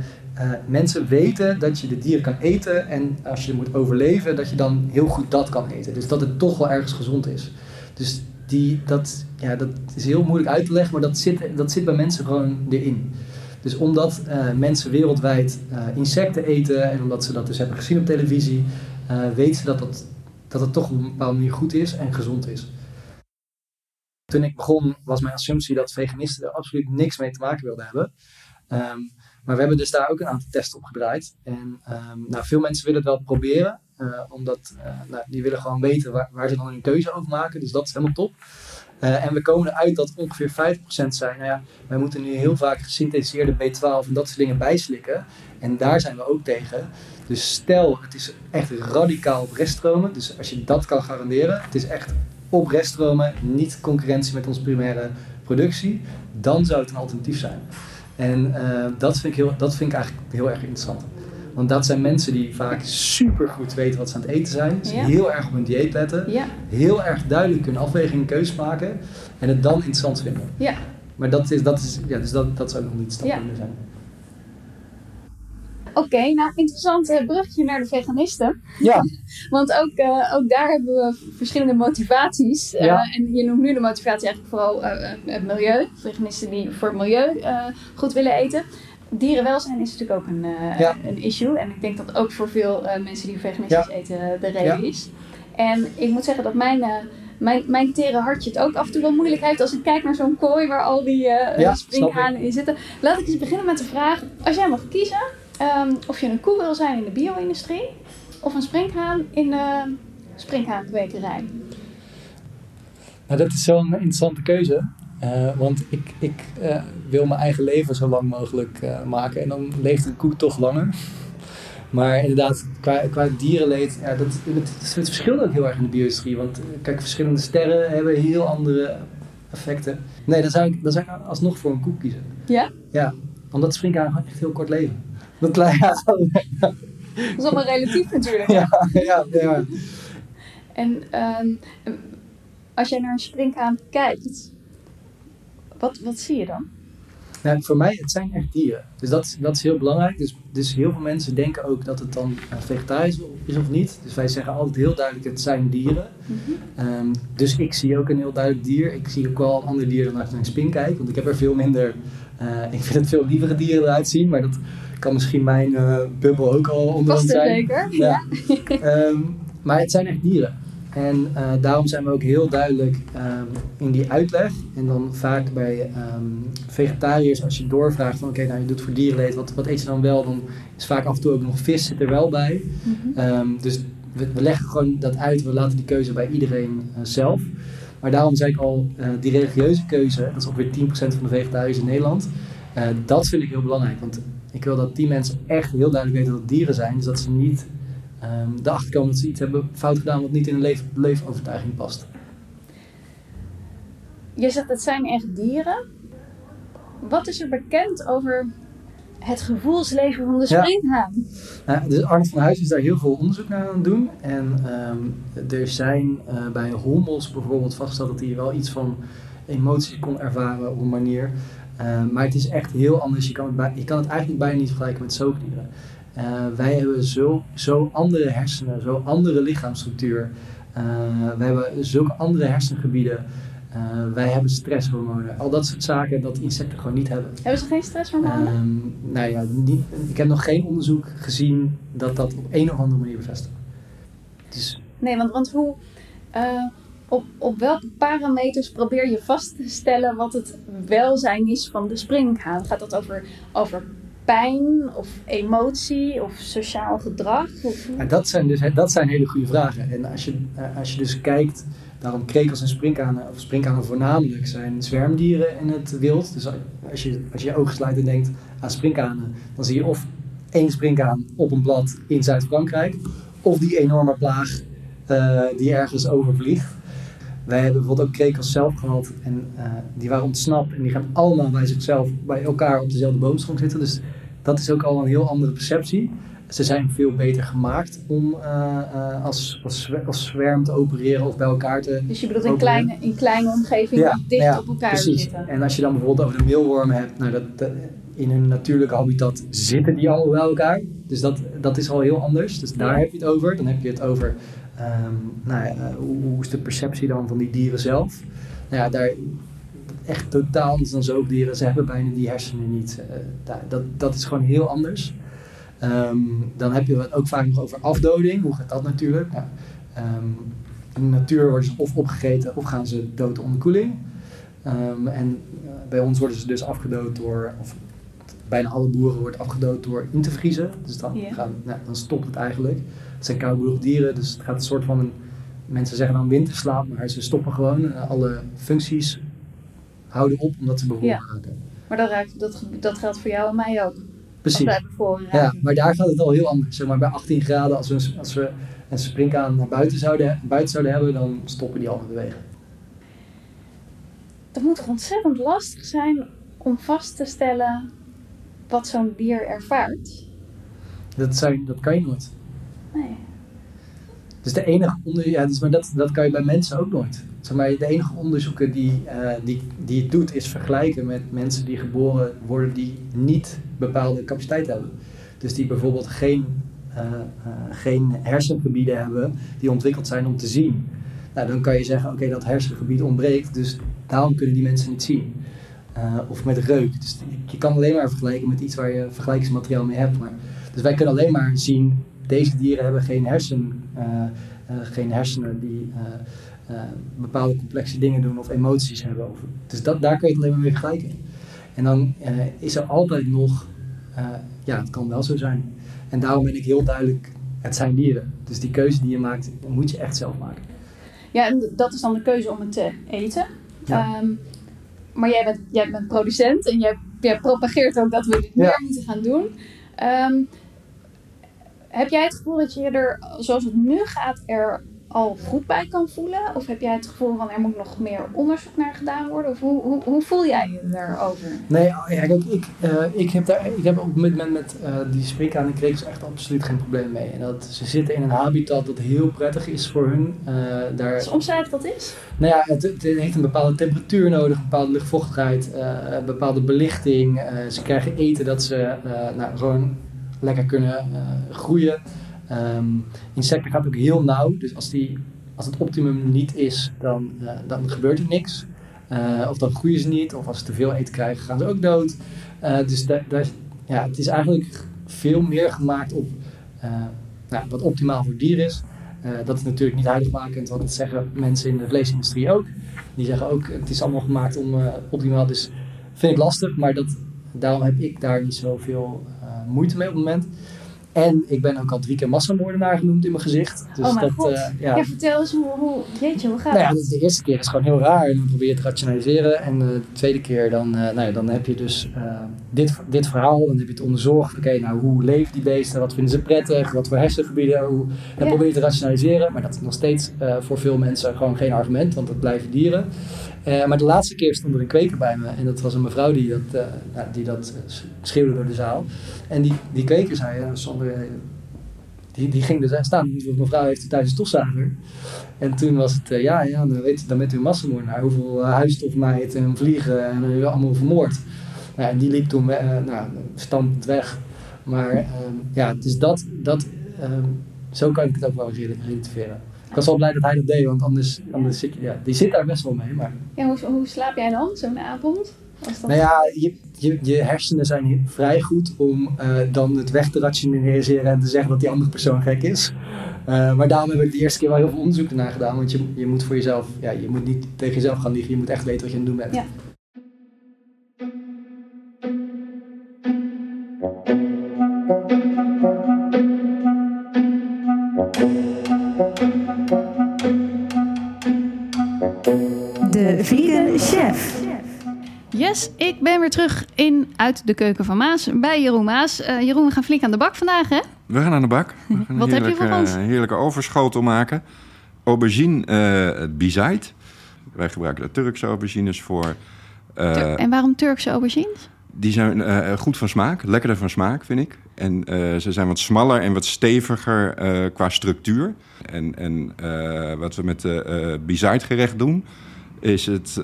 mensen weten dat je de dieren kan eten en als je moet overleven, dat je dan heel goed dat kan eten. Dus dat het toch wel ergens gezond is. Dus die, dat, ja, dat is heel moeilijk uit te leggen, maar dat zit, dat zit bij mensen gewoon erin. Dus omdat eh, mensen wereldwijd insecten eten en omdat ze dat dus hebben gezien op televisie, eh, weten ze dat, dat, dat het toch op een bepaalde manier goed is en gezond is. Toen ik begon was mijn assumptie dat veganisten er absoluut niks mee te maken wilden hebben. Ehm, maar we hebben dus daar ook een aantal testen op gedraaid. En ehm, nou, veel mensen willen het wel proberen, eh, omdat eh, nou, die willen gewoon weten waar, waar ze dan hun keuze over maken. Dus dat is helemaal top. Eh, en we komen eruit dat ongeveer 50% zijn. Nou ja, wij moeten nu heel vaak gesynthetiseerde B12 en dat soort dingen bijslikken. En daar zijn we ook tegen. Dus stel, het is echt radicaal op reststromen. Dus als je dat kan garanderen, het is echt op reststromen, niet concurrentie met onze primaire productie, dan zou het een alternatief zijn. En eh, dat, vind ik heel, dat vind ik eigenlijk heel erg interessant. Want dat zijn mensen die vaak super goed weten wat ze aan het eten zijn. Ze Ja. heel erg op hun dieet letten. Ja. Heel erg duidelijk kunnen afwegingen en keuzes maken. En het dan interessant vinden. Ja. Maar dat, is, dat, is, ja, dus dat, dat zou nog niet stap kunnen zijn. Oké, nou interessant eh, bruggetje naar de veganisten. Ja. Want ook, eh, ook daar hebben we verschillende motivaties. Eh, en je noemt nu de motivatie eigenlijk vooral het milieu. Veganisten die voor het milieu goed willen eten. Dierenwelzijn is natuurlijk ook een, Ja. een issue. En ik denk dat ook voor veel mensen die veganistisch Ja. eten de reden Ja. is. En ik moet zeggen dat mijn, mijn, mijn tere hartje het ook af en toe wel moeilijk heeft als ik kijk naar zo'n kooi waar al die Ja, springhanen in zitten. Laat ik eens beginnen met de vraag: als jij mag kiezen ehm, of je een koe wil zijn in de bio-industrie of een springhaan in de springhaanкwekerij. Nou, dat is zo'n interessante keuze. Eh, want ik, ik eh, wil mijn eigen leven zo lang mogelijk eh, maken. En dan leeft een koe toch langer. Maar inderdaad, qua, qua dierenleed, ja, dat, het, het verschilt ook heel erg in de bio-industrie. Want kijk, verschillende sterren hebben heel andere effecten. Nee, dan zou ik, dan zou ik alsnog voor een koe kiezen. Ja? Ja, omdat springhanen gewoon echt heel kort leven. Dat, ja, Dat is allemaal relatief natuurlijk. ja, ja, ja. En ehm, als jij naar een springhaan kijkt, wat, wat zie je dan? Nou, voor mij, het zijn echt dieren. Dus dat, is- dat is heel belangrijk. Dus, dus heel veel mensen denken ook dat het dan eh, vegetarisch is of niet. Dus wij zeggen altijd heel duidelijk, het zijn dieren. Ehm, dus ik zie ook een heel duidelijk dier. Ik zie ook wel een ander dier dan als ik naar een spin kijk. Want ik heb er veel minder... eh, ik vind het veel lievere dieren eruit zien. Maar dat kan misschien mijn eh, bubbel ook al onder zijn. zeker. Ja. Ehm, maar het zijn echt dieren. En eh, daarom zijn we ook heel duidelijk ehm, in die uitleg. En dan vaak bij ehm, vegetariërs, als je doorvraagt van oké, nou je doet voor dierenleed, wat, wat eet je dan wel? Dan is vaak af en toe ook nog vis zit er wel bij. Ehm, dus we, we leggen gewoon dat uit, we laten die keuze bij iedereen eh, zelf. Maar daarom zei ik al, die religieuze keuze, dat is ongeveer 10% van de vegetariërs in Nederland. dat vind ik heel belangrijk, want ik wil dat die mensen echt heel duidelijk weten dat het dieren zijn. Dus dat ze niet ehm erachter komen dat ze iets hebben fout gedaan wat niet in hun leef, leefovertuiging past. Je zegt het zijn echt dieren. Wat is er bekend over het gevoelsleven van de Ja. springhaan? Nou, dus van Huis is daar heel veel onderzoek naar aan het doen. En ehm, er zijn eh, bij Holmos bijvoorbeeld vastgesteld dat hij wel iets van emoties kon ervaren op een manier. Eh, maar het is echt heel anders. Je kan het, bij- je kan het eigenlijk bijna niet vergelijken met zoogdieren. Eh, wij hebben zo, zo andere hersenen, zo andere lichaamsstructuur. Eh, wij hebben zulke andere hersengebieden. Wij hebben stresshormonen. Al dat soort zaken dat insecten gewoon niet hebben. Hebben ze geen stresshormonen? Ehm, nou ja, niet, ik heb nog geen onderzoek gezien dat dat op een of andere manier bevestigt. Dus Nee, want, want hoe, eh, op, op welke parameters probeer je vast te stellen wat het welzijn is van de springhaan? Gaat dat over, over pijn of emotie of sociaal gedrag? Of, maar dat, zijn dus, dat zijn hele goede vragen. En als je, eh, als je dus kijkt, daarom krekels en sprinkhanen, of sprinkhanen voornamelijk, zijn zwermdieren in het wild. Dus als je als je, je ogen sluit en denkt aan sprinkhanen, dan zie je of één sprinkhaan op een blad in Zuid-Frankrijk, of die enorme plaag eh, die ergens overvliegt. Wij hebben bijvoorbeeld ook krekels zelf gehad en eh, die waren ontsnapt en die gaan allemaal bij zichzelf, bij elkaar op dezelfde boomstronk zitten. Dus dat is ook al een heel andere perceptie. Ze zijn veel beter gemaakt om eh, eh, als, als, zwer- als zwerm te opereren of bij elkaar te dus je bedoelt in opereren. kleine, in kleine omgevingen dicht ja, op elkaar precies. zitten? En als je dan bijvoorbeeld over de meelwormen hebt, nou dat, dat- in hun natuurlijke habitat zitten die allemaal bij elkaar. Dus dat, dat is al heel anders. Dus daar Ja. heb je het over. Dan heb je het over, ehm, nou ja, eh, hoe, hoe is de perceptie dan van die dieren zelf? Nou ja, daar echt totaal anders dan zoogdieren. Ze hebben bijna die hersenen niet. Eh, dat, dat is gewoon heel anders. Ehm, dan heb je het ook vaak nog over afdoding. Hoe gaat dat natuurlijk? Nou, ehm, in de natuur worden ze of opgegeten of gaan ze dood onder koeling. En eh, bij ons worden ze dus afgedood door, of bijna alle boeren wordt afgedood door in te vriezen. Dus dan, gaan, nou, dan stopt het eigenlijk. Het zijn koudbloedige dieren, dus het gaat een soort van een, mensen zeggen dan winterslaap, maar ze stoppen gewoon. Eh, alle functies houden op omdat ze bevoorraden Ja. raken. Maar dat, raakt, dat, dat geldt voor jou en mij ook. Precies. bevoren Ja, maar daar gaat het al heel anders. Zeg maar bij 18 graden, als we, als we een springkaan naar buiten zouden, buiten zouden hebben, dan stoppen die al met bewegen. Het moet toch ontzettend lastig zijn om vast te stellen wat zo'n dier ervaart? Dat, zijn, dat kan je nooit. Nee. Dus de enige onder, ja, dus, maar dat, dat kan je bij mensen ook nooit. Zeg maar, de enige onderzoeken die, eh, die, die het doet, is vergelijken met mensen die geboren worden die niet bepaalde capaciteit hebben. Dus die bijvoorbeeld geen, eh, eh, geen hersengebieden hebben die ontwikkeld zijn om te zien. Nou, dan kan je zeggen, oké, dat hersengebied ontbreekt, dus daarom kunnen die mensen niet zien. Of met reuk. Dus je kan alleen maar vergelijken met iets waar je vergelijkingsmateriaal mee hebt. Maar, dus wij kunnen alleen maar zien, deze dieren hebben geen, hersen, eh, eh, geen hersenen die eh, bepaalde complexe dingen doen of emoties hebben. Dus dat, daar kun je het alleen maar mee vergelijken. En dan is er altijd nog, ja, het kan wel zo zijn. En daarom ben ik heel duidelijk, het zijn dieren. Dus die keuze die je maakt, moet je echt zelf maken. Ja, en dat is dan de keuze om het te eten. Ja. Ehm, maar jij bent, jij bent producent en jij, jij propageert ook dat we dit Ja. meer moeten gaan doen. Ehm, heb jij het gevoel dat je je er, zoals het nu gaat, er al goed bij kan voelen? Of heb jij het gevoel van er moet nog meer onderzoek naar gedaan worden? Of hoe, hoe, hoe voel jij je daarover? Nee, ja, kijk, ik, eh, ik, heb daar, ik heb op het moment met eh, die sprinkhaan en krekels echt absoluut geen probleem mee. En dat, ze zitten in een habitat dat heel prettig is voor hun. Eh, daar, Dus omschrijf dat is? nou ja, het, het heeft een bepaalde temperatuur nodig, een bepaalde luchtvochtigheid, een bepaalde belichting. Ze krijgen eten dat ze nou, gewoon lekker kunnen eh, groeien. Ehm, insecten gaat ook heel nauw, dus als, die, als het optimum niet is, dan, eh, dan gebeurt er niks. Eh, of dan groeien ze niet, of als ze te veel eten krijgen, gaan ze ook dood. Dus daar, ja, het is eigenlijk veel meer gemaakt op nou, wat optimaal voor dier is. Dat is natuurlijk niet heiligmakend, want dat zeggen mensen in de vleesindustrie ook. Die zeggen ook, het is allemaal gemaakt om optimaal, dus vind ik lastig. Maar dat, daarom heb ik daar niet zoveel moeite mee op het moment. En ik ben ook al drie keer massamoordenaar genoemd in mijn gezicht. Dus oh mijn dat, god. eh, ja. ja. vertel eens hoe, hoe, jeetje, hoe gaat Nou ja, dat? de, eerste keer is gewoon heel raar en dan probeer je het te rationaliseren. En eh, de tweede keer dan, eh, nou ja, dan heb je dus eh, dit, dit verhaal, dan heb je het onderzocht. Oké, nou hoe leven die beesten, wat vinden ze prettig, wat voor hersengebieden, hoe, dan probeer je te rationaliseren. Maar dat is nog steeds eh, voor veel mensen gewoon geen argument, want het blijven dieren. Eh, maar de laatste keer stond er een kweker bij me en dat was een mevrouw die dat, eh, nou, die dat eh, schreeuwde door de zaal. En die, die kweker zei, ja, Sander, eh, die, die ging dus staan. Mevrouw heeft thuis een stofzuiger. En toen was het, ja, ja, dan, weet, dan bent u een massamoordenaar. Hoeveel huisstofmeid en vliegen en allemaal vermoord. Nou, en die liep toen nou, stampend weg. Maar uh, ja, dus dat, dat ehm, zo kan ik het ook wel relativeren. Ik was wel blij dat hij dat deed, want anders, anders zit ja, die zit daar best wel mee. Maar... Ja, hoe, hoe slaap jij dan, zo'n avond? Dat... Nou ja, je, je, je, hersenen zijn vrij goed om uh, dan het weg te rationaliseren en te zeggen dat die andere persoon gek is. Uh, maar daarom heb ik de eerste keer wel heel veel onderzoek ernaar gedaan. Want je, je moet voor jezelf, ja, je moet niet tegen jezelf gaan liegen. Je moet echt weten wat je aan het doen bent. Ja. Uit de keuken van Maas bij Jeroen Maas. Uh, Jeroen, we gaan flink aan de bak vandaag, hè? We gaan aan de bak. We gaan Wat heb je voor ons? Een heerlijke overschotel maken. Aubergine uh, bizait. Wij gebruiken daar Turkse aubergines voor. Uh, Tur en waarom Turkse aubergines? Die zijn uh, goed van smaak, lekkerder van smaak, vind ik. En ze zijn wat smaller en wat steviger qua structuur. En, en wat we met de bizait gerecht doen, is het,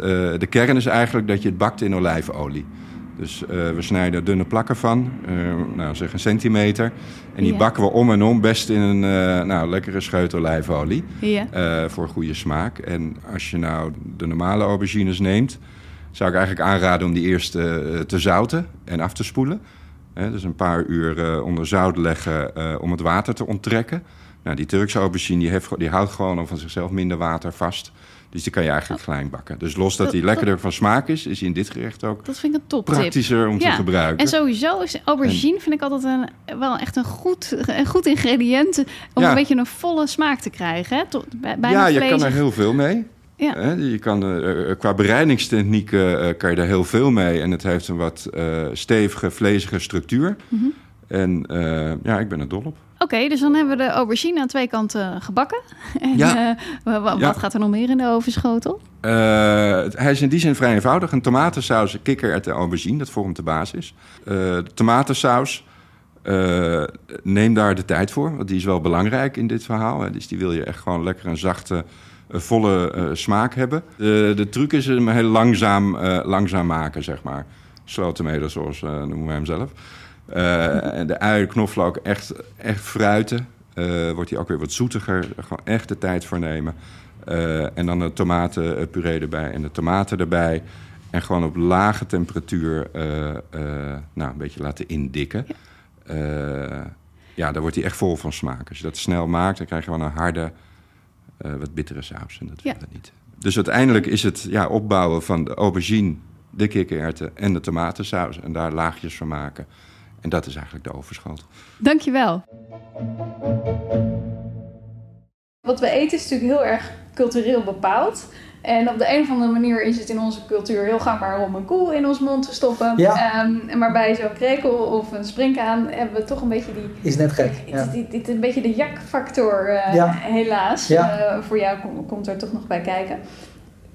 de kern is eigenlijk dat je het bakt in olijfolie. Dus we snijden dunne plakken van, nou zeg een centimeter. En die ja. bakken we om en om best in een nou, lekkere scheut olijfolie. Ja. voor goede smaak. En als je nou de normale aubergines neemt zou ik eigenlijk aanraden om die eerst te zouten en af te spoelen. Dus een paar uur onder zout leggen om het water te onttrekken. Nou, die Turkse aubergine die, heeft, die houdt gewoon van zichzelf minder water vast. Dus die kan je eigenlijk oh. klein bakken. Dus los dat, die lekkerder dat, van smaak is, is in dit gerecht ook dat vind ik een top praktischer om ja. te gebruiken. En sowieso is aubergine en, vind ik altijd een, wel echt een goed, een goed ingrediënt om ja. een beetje een volle smaak te krijgen. Hè? Tot, bijna ja, je kan er heel veel mee. Ja. Je kan, uh, qua bereidingstechniek uh, kan je daar heel veel mee. En het heeft een wat stevige, vlezige structuur. Mm -hmm. En ja, ik ben er dol op. Oké, okay, dus dan hebben we de aubergine aan twee kanten gebakken. En ja. wat ja. gaat er nog meer in de ovenschotel? hij is in die zin vrij eenvoudig. Een tomatensaus, kikkererwten en aubergine, dat vormt de basis. de tomatensaus, neem daar de tijd voor, want die is wel belangrijk in dit verhaal. Hè. Dus die wil je echt gewoon lekker een zachte volle uh, smaak hebben. De, de truc is hem heel langzaam, uh, langzaam maken, zeg maar. Slow tomato sauce uh, noemen we hem zelf. Eh, en de ui, knoflook, echt, echt fruiten. Eh, wordt die ook weer wat zoetiger. Gewoon echt de tijd voor nemen. Eh, en dan de tomatenpuree erbij en de tomaten erbij. En gewoon op lage temperatuur nou, een beetje laten indikken. Ja. ja, dan wordt hij echt vol van smaak. Als je dat snel maakt, dan krijg je gewoon een harde, wat bittere saus. En dat Ja. willen we niet. Dus uiteindelijk is het ja, opbouwen van de aubergine, de kikkererwten en de tomatensaus. En daar laagjes van maken. En dat is eigenlijk de overschot. Dankjewel. Wat we eten is natuurlijk heel erg cultureel bepaald. En op de een of andere manier is het in onze cultuur heel gangbaar om een koe in ons mond te stoppen. Ja. Ehm, maar bij zo'n krekel of een springkaan hebben we toch een beetje die... Is net gek. Het Ja. is dit, dit een beetje de jakfactor, eh, Ja. helaas. Ja. Eh, voor jou kom- komt er toch nog bij kijken.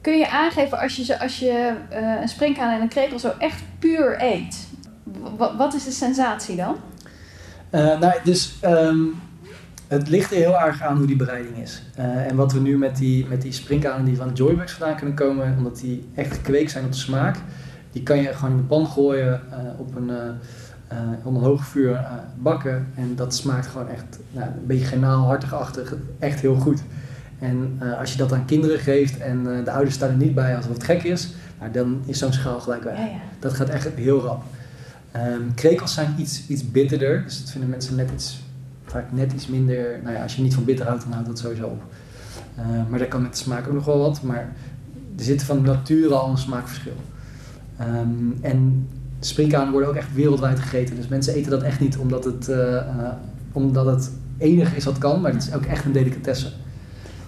Kun je aangeven als je, als je eh, een springkaan en een krekel zo echt puur eet? Wat is de sensatie dan? Eh, nou, dus ehm, het ligt er heel erg aan hoe die bereiding is. Eh, en wat we nu met die, met die springkanen die van Joybucks vandaan kunnen komen, omdat die echt gekweekt zijn op de smaak, die kan je gewoon in de pan gooien, eh, op een, eh, onder hoog vuur bakken. En dat smaakt gewoon echt nou, een beetje genaal, hartigachtig, echt heel goed. En als je dat aan kinderen geeft en de ouders staan er niet bij als het wat gek is, nou, dan is zo'n schaal gelijk weg. Ja, ja. Dat gaat echt heel rap. Ehm, krekels zijn iets, iets bitterder, dus dat vinden mensen net iets, vaak net iets minder. Nou ja, als je niet van bitter houdt, dan houdt dat sowieso op. Eh, maar daar kan met de smaak ook nog wel wat, maar er zit van nature al een smaakverschil. Ehm, en springkanen worden ook echt wereldwijd gegeten, dus mensen eten dat echt niet omdat het, eh, omdat het enig is wat kan, maar het is ook echt een delicatesse.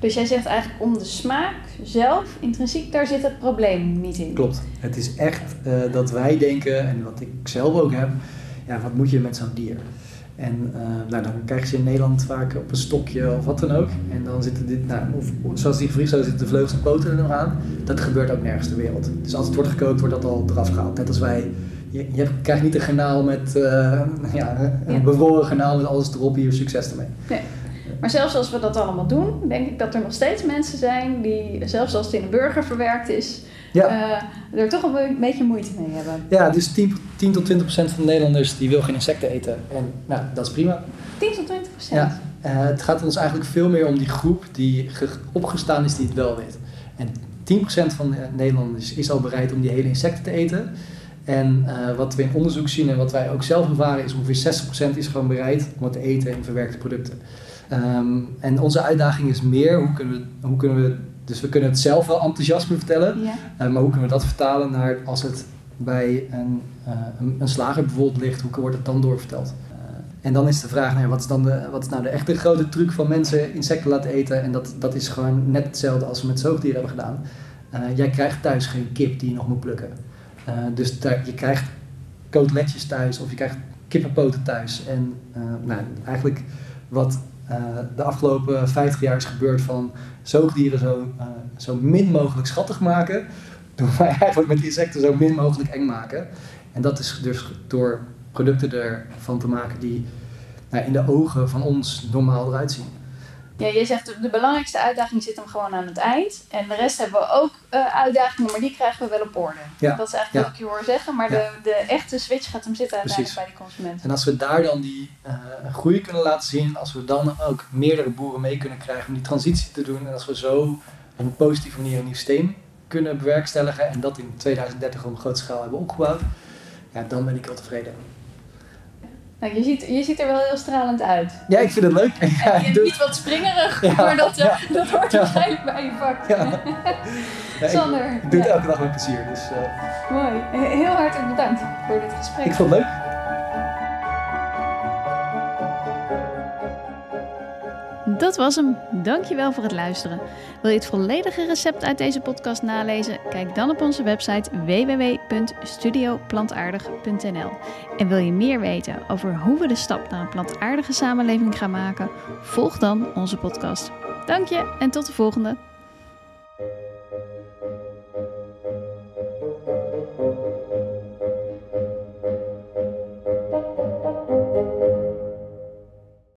Dus jij zegt eigenlijk om de smaak zelf, intrinsiek, daar zit het probleem niet in. Klopt. Het is echt eh, dat wij denken, en wat ik zelf ook heb, ja, wat moet je met zo'n dier? En eh, nou, dan krijg je ze in Nederland vaak op een stokje of wat dan ook. En dan zitten dit, nou, of, zoals die gevriesd zitten de vleugels en poten er nog aan. Dat gebeurt ook nergens ter wereld. Dus als het wordt gekookt, wordt dat al eraf gehaald. Net als wij, je, je krijgt niet een garnaal met, eh, ja, een Ja. bevroren garnaal met alles erop, hier succes ermee. Nee. Maar zelfs als we dat allemaal doen, denk ik dat er nog steeds mensen zijn die, zelfs als het in een burger verwerkt is, Ja. eh, er toch een beetje moeite mee hebben. Ja, dus 10, 10 tot 20 procent van de Nederlanders die wil geen insecten eten. En nou, dat is prima. 10 tot 20 procent. Ja, eh, het gaat ons eigenlijk veel meer om die groep die ge- opgestaan is die het wel weet. En 10% van de Nederlanders is al bereid om die hele insecten te eten. En eh, wat we in onderzoek zien en wat wij ook zelf ervaren is ongeveer 60% is gewoon bereid om het te eten in verwerkte producten. Ehm, en onze uitdaging is meer, hoe kunnen we, hoe kunnen we dus we kunnen het zelf wel enthousiasme vertellen, Ja. eh, maar hoe kunnen we dat vertalen naar als het bij een, eh, een, een slager bijvoorbeeld ligt, hoe wordt het dan doorverteld? Eh, en dan is de vraag, nou ja, wat, is dan de, wat is nou de echte grote truc van mensen insecten laten eten? En dat, dat is gewoon net hetzelfde als we met zoogdieren hebben gedaan. Jij krijgt thuis geen kip die je nog moet plukken. Dus daar, je krijgt koteletjes thuis of je krijgt kippenpoten thuis. En nou, eigenlijk wat de afgelopen 50 jaar is gebeurd van zoogdieren zo, eh, zo min mogelijk schattig maken, doen wij eigenlijk met insecten zo min mogelijk eng maken. En dat is dus door producten ervan te maken die nou, in de ogen van ons normaal eruit zien. Ja, je zegt de- belangrijkste uitdaging zit hem gewoon aan het eind. En de rest hebben we ook eh, uitdagingen, maar die krijgen we wel op orde. Ja. Dat is eigenlijk Ja. wat ik je hoor zeggen. Maar Ja. de, de echte switch gaat hem zitten uiteindelijk Precies. bij die consument. En als we daar dan die eh, groei kunnen laten zien, als we dan ook meerdere boeren mee kunnen krijgen om die transitie te doen, en als we zo op een positieve manier een nieuw systeem kunnen bewerkstelligen en dat in 2030 op een grote schaal hebben opgebouwd, ja, dan ben ik wel tevreden. Nou, je, ziet, je ziet er wel heel stralend uit. Ja, ik vind het leuk. Ja, En ik je doe- bent iets wat springerig, Ja, maar dat, eh, ja. dat hoort waarschijnlijk bij je vak. Ja. Ik- Sander, ik doe het elke dag met plezier, dus eh, Mooi. He- Heel hartelijk bedankt voor dit gesprek. ik vond het leuk. Dat was hem. Dankjewel voor het luisteren. Wil je het volledige recept uit deze podcast nalezen? Kijk dan op onze website www.studioplantaardig.nl. En wil je meer weten over hoe we de stap naar een plantaardige samenleving gaan maken? Volg dan onze podcast. Dank je en tot de volgende.